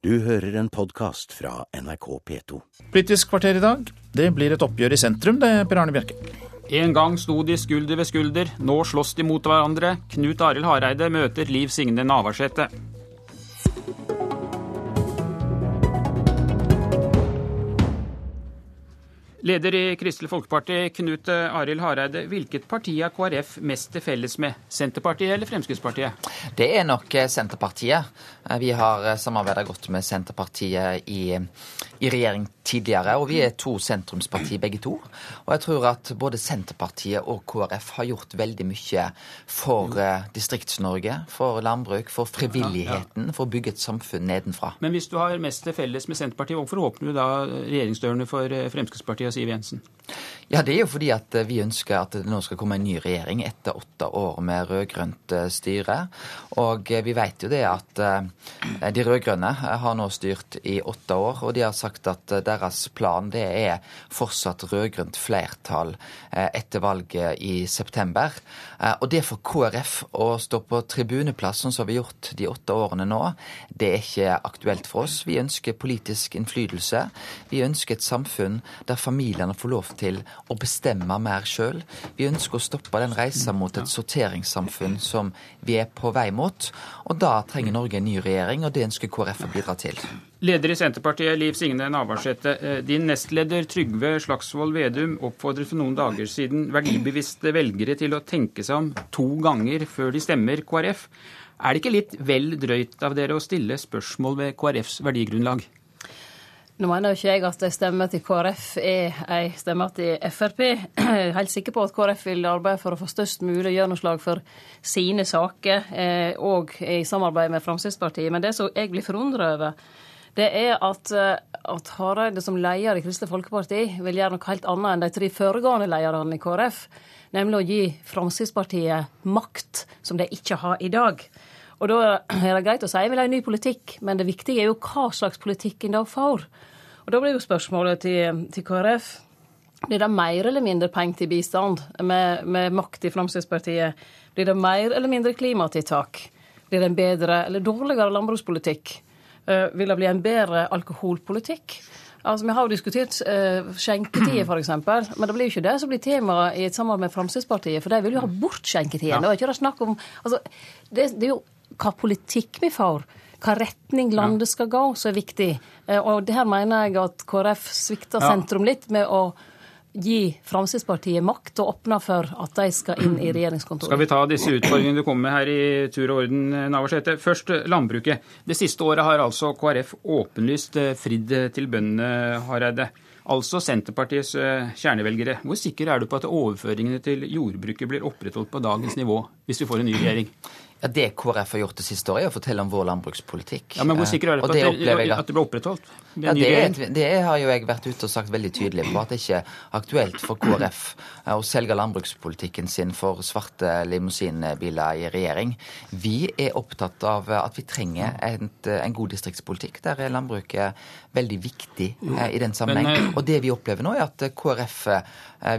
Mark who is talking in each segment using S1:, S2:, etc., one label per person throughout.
S1: Du hører en podkast fra NRK P2.
S2: Politisk kvarter i dag. Det blir et oppgjør i sentrum, det, Per Arne Bjerke.
S3: En gang sto de skulder ved skulder, nå slåss de mot hverandre. Knut Arild Hareide møter Liv Signe Navarsete. Leder i Kristelig Folkeparti, Knut Arild Hareide. Hvilket parti har KrF mest til felles med? Senterpartiet eller Fremskrittspartiet?
S4: Det er nok Senterpartiet. Vi har samarbeida godt med Senterpartiet i, i, regjering tidligere, og vi er to sentrumsparti begge to. Og jeg tror at både Senterpartiet og KrF har gjort veldig mye for uh, Distrikts-Norge, for landbruk, for frivilligheten, for å bygge et samfunn nedenfra.
S3: Men hvis du har mest til felles med Senterpartiet, hvorfor åpner du da regjeringsdørene for Fremskrittspartiet? Siv Jensen?
S4: Ja, Det er jo fordi at eh, vi ønsker at det nå skal komme en ny regjering etter åtte år med rød-grønt eh, styre. Og eh, vi vet jo det at de rød-grønne har nå styrt i åtte år, og de har sagt at deres plan det er fortsatt rød-grønt flertall etter valget i september. Og det for KrF å stå på tribuneplass sånn som vi har gjort de åtte årene nå, det er ikke aktuelt for oss. Vi ønsker politisk innflytelse. Vi ønsker et samfunn der familiene får lov til å bestemme mer sjøl. Vi ønsker å stoppe den reisa mot et sorteringssamfunn som vi er på vei mot. Og da trenger Norge en ny regjering, og det ønsker KrF å bidra til.
S3: Leder i Senterpartiet, Liv Signe Navarsete. Eh, din nestleder Trygve Slagsvold Vedum oppfordret for noen dager siden verdibevisste velgere til å tenke seg om to ganger før de stemmer KrF. Er det ikke litt vel drøyt av dere å stille spørsmål ved KrFs verdigrunnlag?
S5: Nå mener jo ikke jeg at ei stemme til KrF er ei stemme til Frp. Jeg er helt sikker på at KrF vil arbeide for å få størst mulig gjennomslag for sine saker, òg eh, i samarbeid med Fremskrittspartiet. Men det som jeg blir forundra over, det er at, eh, at Hareide som leder i Kristelig Folkeparti vil gjøre noe helt annet enn de tre foregående lederne i KrF. Nemlig å gi Fremskrittspartiet makt som de ikke har i dag. Og da er det greit å si at jeg vil ha en ny politikk, men det viktige er jo hva slags politikk en da får. Og Da blir jo spørsmålet til, til KrF blir det mer eller mindre penger til bistand med, med makt i Fremskrittspartiet? Blir det mer eller mindre klimatiltak? Blir det en bedre eller dårligere landbrukspolitikk? Uh, vil det bli en bedre alkoholpolitikk? Altså, Vi har jo diskutert uh, skjenketider, f.eks., men det blir jo ikke det som blir temaet i et samarbeid med Fremskrittspartiet, for de vil jo ha bort skjenketidene. Ja. Det det altså, det, det er jo hva politikk vi får hva retning landet skal gå, som er viktig. Eh, og det her mener jeg at KrF svikter sentrum litt med å gi Fremskrittspartiet makt og åpne for at de skal inn i regjeringskontoret.
S3: Skal vi ta disse utfordringene du kommer med her i tur og orden, Navarsete. Først landbruket. Det siste året har altså KrF åpenlyst eh, fridd til bøndene, Hareide. Altså Senterpartiets eh, kjernevelgere. Hvor sikker er du på at overføringene til jordbruket blir opprettholdt på dagens nivå hvis vi får en ny regjering?
S4: Ja, Det KrF har gjort det siste året, er å fortelle om vår landbrukspolitikk.
S3: Ja, Men hvor sikker er du på at, det, at det blir opprettholdt?
S4: Ja, det, det, har jo jeg vært ute og sagt veldig tydelig på, at det ikke er aktuelt for KrF eh, å selge landbrukspolitikken sin for svarte limousinbiler i regjering. Vi er opptatt av at vi trenger en, en god distriktspolitikk. Der er landbruket veldig viktig eh, i den sammenheng. Og det vi opplever nå, er at KrF eh,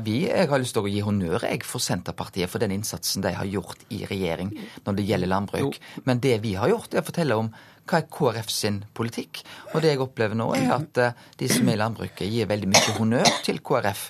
S4: vi, Jeg har lyst til å gi honnør jeg, for Senterpartiet for den innsatsen de har gjort i regjering når det gjelder landbruk. Jo. Men det vi har gjort, er å fortelle om hva er KrF sin politikk. Og det jeg opplever nå, er at eh, de som er i landbruket, gir veldig mye honnør til KrF.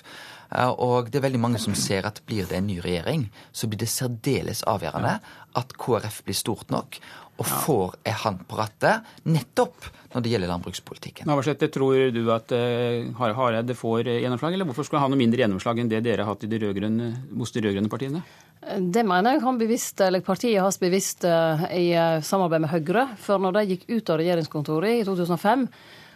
S4: Eh, og det er veldig mange som ser at blir det en ny regjering, så blir det særdeles avgjørende at KrF blir stort nok og får ei hand på rattet, nettopp når det gjelder landbrukspolitikken.
S3: Navarsete, tror du at uh, Hareide får gjennomslag, eller hvorfor skulle han ha noe mindre gjennomslag enn det dere har hatt i de rødgrønne, hos de rød-grønne partiene?
S5: Det mener jeg han bevisst, eller partiet har bevisst eh, i eh, samarbeid med Høyre. For når de gikk ut av regjeringskontoret i 2005,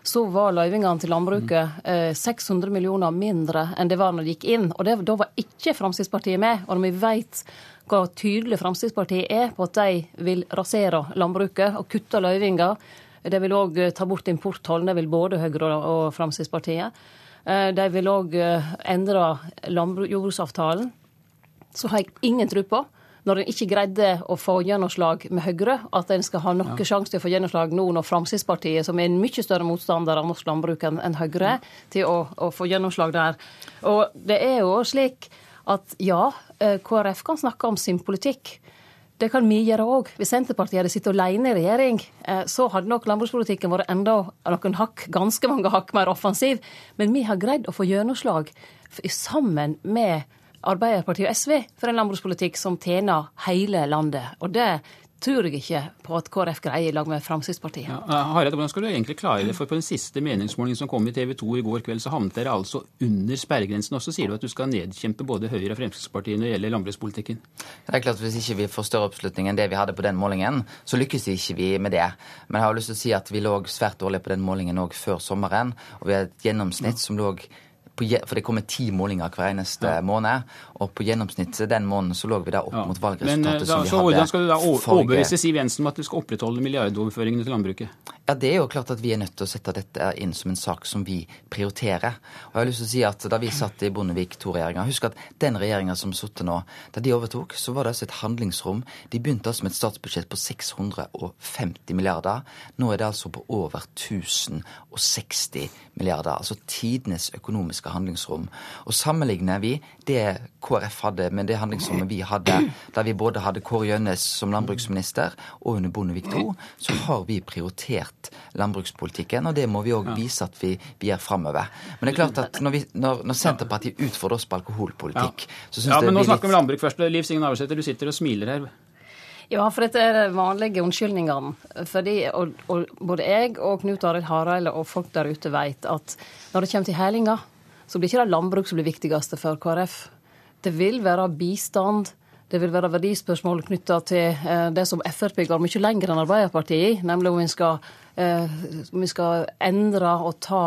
S5: så var løyvingene til landbruket 600 eh, millioner mindre enn det var når de gikk inn. Og det, da var ikke Fremskrittspartiet med. Og når vi vet hva tydelig Fremskrittspartiet er på at de vil rasere landbruket og kutte løyvinger, de vil òg ta bort importtollen, det vil både Høyre og Fremskrittspartiet. De vil òg endre jordbruksavtalen så har jeg ingen tro på når en ikke greide å få gjennomslag med Høyre, at en skal ha noen ja. sjanse til å få gjennomslag nå når Fremskrittspartiet, som er en mye større motstander av norsk landbruk enn Høyre, til å, å, få gjennomslag der. Og det er jo slik at ja, eh, KrF kan snakke om sin politikk. Det kan vi gjøre òg. Hvis Senterpartiet hadde sittet alene i regjering, eh, så hadde nok landbrukspolitikken vært enda noen hakk, ganske mange hakk mer offensiv. Men vi har greid å få gjennomslag sammen med Arbeiderpartiet og SV for en landbrukspolitikk som tjener hele landet. Og det tror jeg ikke på at KrF greier i lag med Fremskrittspartiet. Ja,
S3: Harald, hvordan skal du egentlig klare det? For på den siste meningsmålingen som kom i TV 2 i går kveld, så havnet dere altså under sperregrensen. Og så sier du at du skal nedkjempe både Høyre og Fremskrittspartiet når det gjelder landbrukspolitikken.
S4: Det er klart at Hvis ikke vi får større oppslutning enn det vi hadde på den målingen, så lykkes vi ikke vi med det. Men jeg har lyst til å si at vi lå svært dårlig på den målingen òg før sommeren. Og vi har et gjennomsnitt som lå for det kommer ti målinger hver eneste ja. måned. Og på gjennomsnittet den måneden så lå vi da opp ja. mot valgresultatet Men,
S3: da, som vi så, hadde. Hvordan skal du da overbevise Siv Jensen om at du skal opprettholde milliardoverføringene til landbruket?
S4: Ja, Det er jo klart at vi er nødt til å sette dette inn som en sak som vi prioriterer. Og jeg har lyst til å si at Da vi satt i Bondevik II-regjeringa Husk at den regjeringa som sitter nå, da de overtok, så var det altså et handlingsrom. De begynte altså med et statsbudsjett på 650 milliarder. Nå er det altså på over 1060 milliarder. Altså tidenes økonomiske handlingsrom. Og sammenligner vi det KrF hadde med det handlingsrommet vi hadde da vi både hadde Kåre Gjønnes som landbruksminister og under Bondevik II, så har vi prioritert landbrukspolitikken, og det må vi òg vise at vi, vi gjør framover. Men det er klart at når, vi, når, når Senterpartiet utfordrer oss på alkoholpolitikk, så syns
S3: ja, men nå snakker vi om landbruk først. Liv Signe Navarsete, du sitter og smiler her.
S5: Ja, for dette er de vanlige unnskyldningene. Fordi, og, og både jeg og Knut Arild Hareide og folk der ute vet at når det kommer til hælinga, så blir ikke det landbruk som blir viktigste for KrF. Det vil være bistand. Det vil være verdispørsmål knytta til eh, det som Frp går mye lenger enn Arbeiderpartiet i, nemlig om vi skal, eh, om vi skal endre og ta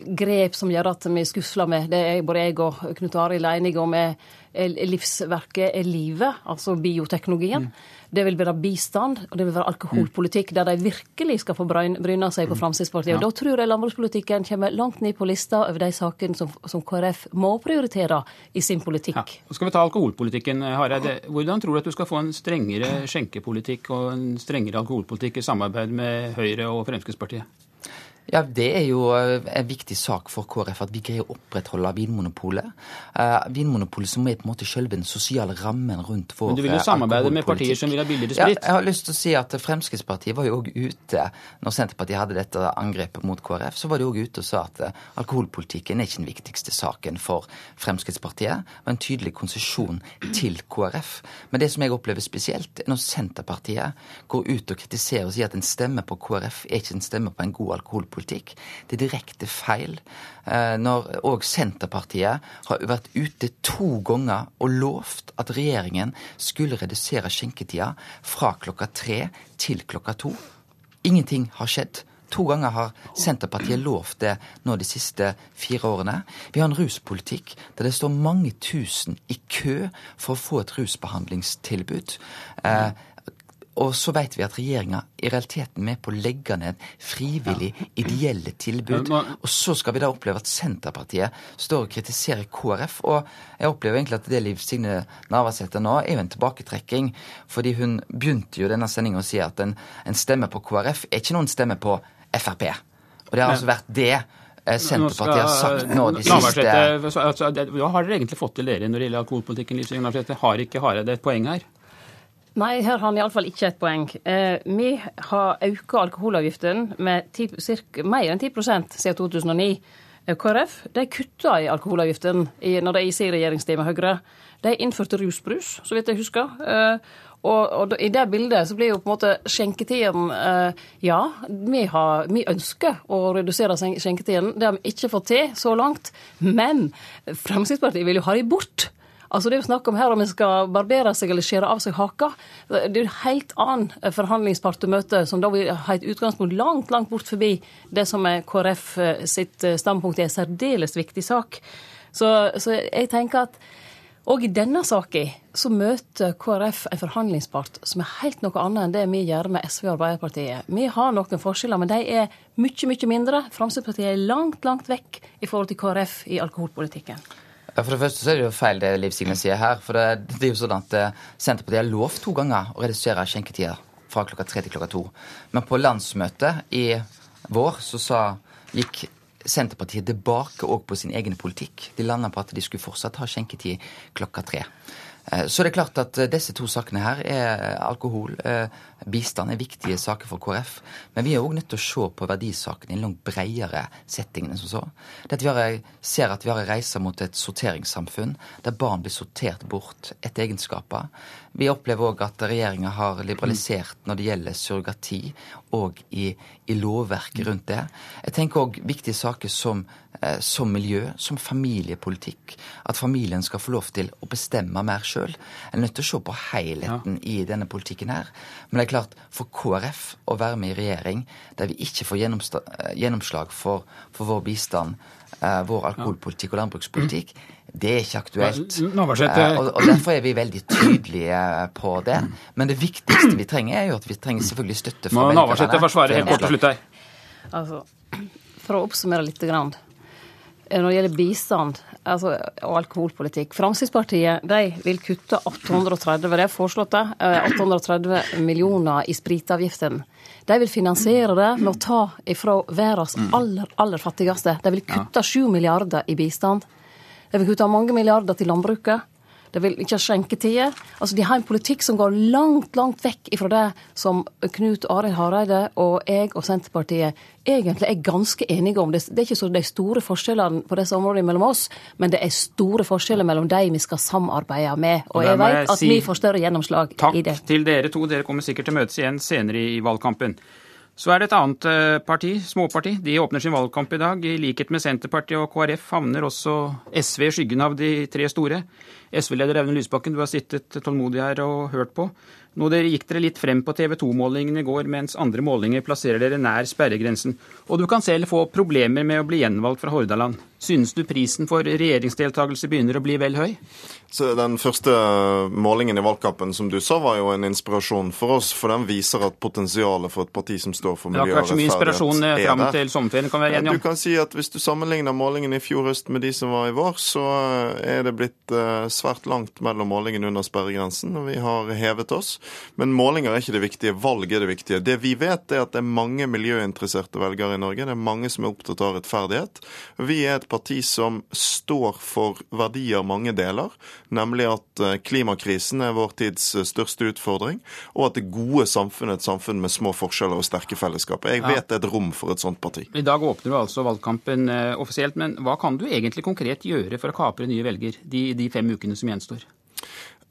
S5: grep som gjør at vi skusler med. Det er både jeg og Knut Arild enige om er livsverket er livet, altså bioteknologien. Mm. Det vil være bistand, og det vil være alkoholpolitikk, der de virkelig skal få bryne seg på mm. Fremskrittspartiet. Og Da tror jeg landbrukspolitikken kommer langt ned på lista over de sakene som, som KrF må prioritere i sin politikk. Ja.
S3: Skal vi ta alkoholpolitikken, Hareide. Hvordan tror du at du skal få en strengere skjenkepolitikk og en strengere alkoholpolitikk i samarbeid med Høyre og Fremskrittspartiet?
S4: Ja, Det er jo eh, en viktig sak for KrF at vi greier å opprettholde Vinmonopolet. Uh, Vinmonopolet som er på en måte selve den sosiale rammen rundt vår
S3: Men Du vil jo eh, samarbeide med partier som vil ha billigere
S4: sprit? Ja, jeg har lyst til å si at Fremskrittspartiet var jo òg ute når Senterpartiet hadde dette angrepet mot KrF. Så var de òg ute og sa at alkoholpolitikken er ikke den viktigste saken for Fremskrittspartiet. og en tydelig konsesjon til KrF. Men det som jeg opplever spesielt, er når Senterpartiet går ut og kritiserer og sier at en stemme på KrF er ikke en stemme på en god alkoholpolitikk politikk. Det er direkte feil. Eh, når òg Senterpartiet har vært ute to ganger og lovt at regjeringen skulle redusere skjenketida fra klokka tre til klokka to. Ingenting har skjedd. To ganger har Senterpartiet lovt det nå de siste fire årene. Vi har en ruspolitikk der det står mange tusen i kø for å få et rusbehandlingstilbud. Eh, og så vet vi at regjeringa i realiteten er med på å legge ned frivillig ideelle tilbud. Og så skal vi da oppleve at Senterpartiet står og kritiserer KrF. Og jeg opplever egentlig at det Liv Signe Navarsete nå er jo en tilbaketrekking. Fordi hun begynte jo denne sendinga å si at en, en stemme på KrF er ikke noen stemme på Frp. Og det har altså vært det eh, Senterpartiet har sagt nå de siste
S3: Hva har dere egentlig fått til dere når det gjelder alkoholpolitikken? Har ikke Hareide et poeng her?
S5: Nei, her har han iallfall ikke et poeng. Eh, vi har auka alkoholavgiftene med 10, cirka, mer enn 10% siden 2009. Eh, KrF de kutta i alkoholavgiften når de i sin regjeringstid med Høyre. De innførte rusbrus, så vidt jeg husker. Eh, og, og, i det bildet så blir jo på en måte skjenketiden eh, Ja, vi, har, vi, ønsker å redusere skjenketiden. Det har vi ikke fått til så langt. Men Fremskrittspartiet vil jo ha de bort. Altså Det er jo snakk om her om en skal barbere seg eller skjære av seg haka. Det er jo en helt annen forhandlingspart å møte, som da vil ha et utgangspunkt langt, langt bort forbi det som er KrF eh, sitt eh, standpunkt i en særdeles viktig sak. Så, så jeg tenker at og i denne saka så møter KrF en forhandlingspart som er helt noe annet enn det vi gjør med SV og Arbeiderpartiet. Vi har noen forskjeller, men de er mye, mye mindre. Fremskrittspartiet er langt, langt vekk i forhold til KrF i alkoholpolitikken.
S4: Ja, For det første så er det jo feil det Liv Signe sier her. For det, det, er jo sånn at eh, Senterpartiet har lovt to ganger å redusere skjenketida fra klokka tre til klokka to. Men på landsmøtet i vår så sa, gikk Senterpartiet tilbake òg på sin egen politikk. De landa på at de skulle fortsatt ha skjenketid klokka tre. Eh, så det er klart at eh, disse to sakene her er alkohol, bistand, er viktige saker for KrF. Men vi er òg nødt til å se på verdisakene i en langt bredere setting enn som så. Det at vi ser at vi har en reise mot et sorteringssamfunn der barn blir sortert bort etter egenskaper. Vi opplever òg at regjeringa har liberalisert når det gjelder surrogati, og i, i lovverket rundt det. Jeg tenker òg viktige saker som, eh, som, miljø, som familiepolitikk. At familien skal få lov til å bestemme mer sjøl. En er nødt til å se på helheten ja. i denne politikken her. Men det er klart, for KrF å være med i regjering der vi ikke får eh, gjennomslag for, for vår bistand, eh, vår alkoholpolitikk og landbrukspolitikk, mm det er ikke aktuelt. Eh, og, og, Derfor er vi veldig tydelige på det. Men det viktigste vi trenger, er jo at vi trenger selvfølgelig støtte fra
S3: velgerne. Navarsete forsvarer helt kort til slutt her.
S5: Altså, for å oppsummere litt. Grann. Når det gjelder bistand altså, og alkoholpolitikk Fremskrittspartiet de vil kutte 830 det er foreslått det, 830 eh, millioner i spritavgiften. De vil finansiere det med å ta ifra verdens aller, aller fattigste. De vil kutte 7 milliarder i bistand. De vil kutte mange milliarder til landbruket. De vil ikke ha skjenketider. Altså, de har en politikk som går langt, langt vekk ifra det som Knut Arild Hareide og jeg og Senterpartiet egentlig er ganske enige om. Det, er ikke så de store forskjellene på disse områdene mellom oss, men det er store forskjeller mellom de vi skal samarbeide med. Og jeg vet at si vi får større gjennomslag i det.
S3: Takk til dere to. Dere kommer sikkert til møtes igjen senere i valgkampen. Så er det et annet eh, parti, småparti. De åpner sin valgkamp i dag. I likhet med Senterpartiet og KrF havner også SV i skyggen av de tre store. SV-leder Evne Lysbakken, du har sittet tålmodig her og hørt på. Nå dere gikk dere litt frem på TV 2-målingen i går, mens andre målinger plasserer dere nær sperregrensen. Og du kan selv få problemer med å bli gjenvalgt fra Hordaland. Synes du prisen for regjeringsdeltakelse begynner å bli vel høy?
S6: Så Den første målingen i valgkampen som du sa, var jo en inspirasjon for oss. For den viser at potensialet for et parti som står for miljø og rettferdighet, er der. Det har ikke så mye inspirasjon
S3: eh, fram til sommerferien, kan være enig
S6: om. Du kan si at Hvis du sammenligner målingen i fjor høst med de som var i vår, så er det blitt eh, svært langt mellom målingen under sperregrensen, og vi har hevet oss. Men målinger er ikke det viktige, valg er det viktige. Det vi vet, er at det er mange miljøinteresserte velgere i Norge. Det er mange som er opptatt av rettferdighet. Vi er et parti som står for verdier mange deler, nemlig at eh, klimakrisen er vår tids eh, største utfordring, og at det gode samfunnet er et samfunn med små forskjeller og sterke fellesskap. Jeg vet det er et rom for et sånt parti.
S3: I dag åpner du altså valgkampen eh, offisielt, men hva kan du egentlig konkret gjøre for å kapre nye velger de, de fem ukene som gjenstår?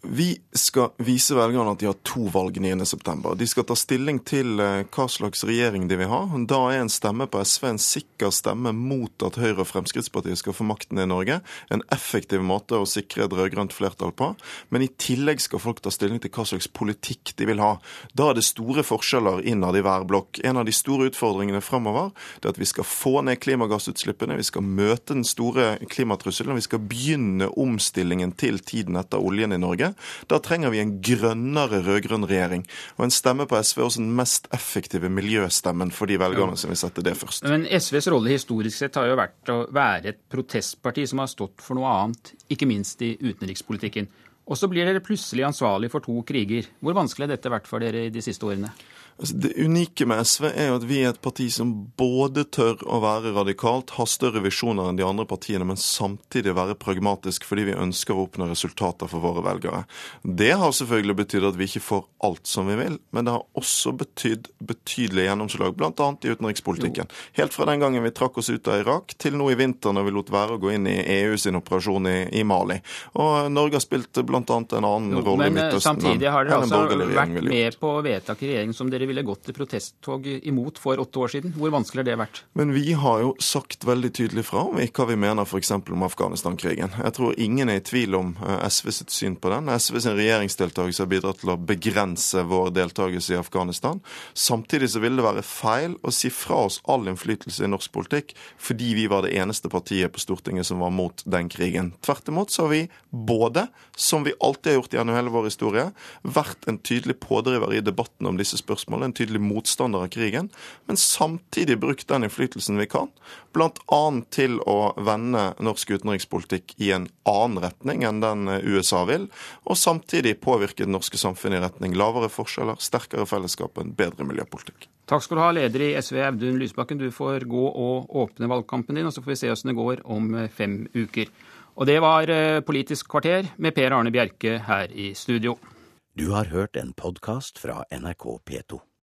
S6: Vi skal vise velgerne at de har to valg 9.9. De skal ta stilling til eh, hva slags regjering de vil ha. Da er en stemme på SV en sikker stemme mot at Høyre og Fremskrittspartiet skal få makten i Norge. En effektiv måte å sikre et rød-grønt flertall på. Men i tillegg skal folk ta stilling til hva slags politikk de vil ha. Da er det store forskjeller innad i hver blokk. En av de store utfordringene framover er at vi skal få ned klimagassutslippene, vi skal møte den store klimatrusselen, vi skal begynne omstillingen til tiden etter oljen i Norge. Da trenger vi en grønnere rød-grønn regjering. Og en stemme på SV er også den mest effektive miljøstemmen for de velgerne som vil sette det først.
S3: Men SVs rolle historisk sett har jo vært å være et protestparti som har stått for noe annet, ikke minst i utenrikspolitikken. Og så blir dere plutselig ansvarlig for to kriger. Hvor vanskelig har dette vært for dere de siste årene?
S6: Altså, det unike med SV er jo at vi er et parti som både tør å være radikalt, ha større visjoner enn de andre partiene, men samtidig være pragmatisk fordi vi ønsker å oppnå resultater for våre velgere. Det har selvfølgelig betydd at vi ikke får alt som vi vil, men det har også betydd betydelig gjennomslag, bl.a. i utenrikspolitikken. Helt fra den gangen vi trakk oss ut av Irak, til nå i vinter når vi lot være å gå inn i EU sin operasjon i, i Mali. Og Norge har spilt bl.a. en annen rolle i eh, Midtøsten.
S3: Men samtidig har dere altså vært med på vedtak i regjeringen som dere ville gått til protesttog imot for åtte år siden. Hvor vanskelig har det vært?
S6: Men vi har jo sagt veldig tydelig fra om hva vi mener f.eks. om Afghanistan-krigen. Jeg tror ingen er i tvil om eh, SV sitt syn på den. SV sin regjeringsdeltakelse har bidratt til å begrense vår deltakelse i Afghanistan. Samtidig så vil det være feil å si fra oss all innflytelse i norsk politikk fordi vi var det eneste partiet på Stortinget som var mot den krigen. Tvert imot så har vi både, som vi alltid har gjort gjennom hele vår historie, vært en tydelig pådriver i debatten om disse spørsmålene en tydelig motstander av krigen, men samtidig brukt den innflytelsen vi kan, bl.a. til å vende norsk utenrikspolitikk i en annen retning enn den USA vil, og samtidig påvirke det norske samfunnet i retning lavere forskjeller, sterkere fellesskap og en bedre miljøpolitikk.
S3: Takk skal du ha, leder i SV Audun Lysbakken. Du får gå og åpne valgkampen din, og så får vi se åssen det går om fem uker. Og det var Politisk kvarter med Per Arne Bjerke her i studio.
S1: Du har hørt en podkast fra NRK P2.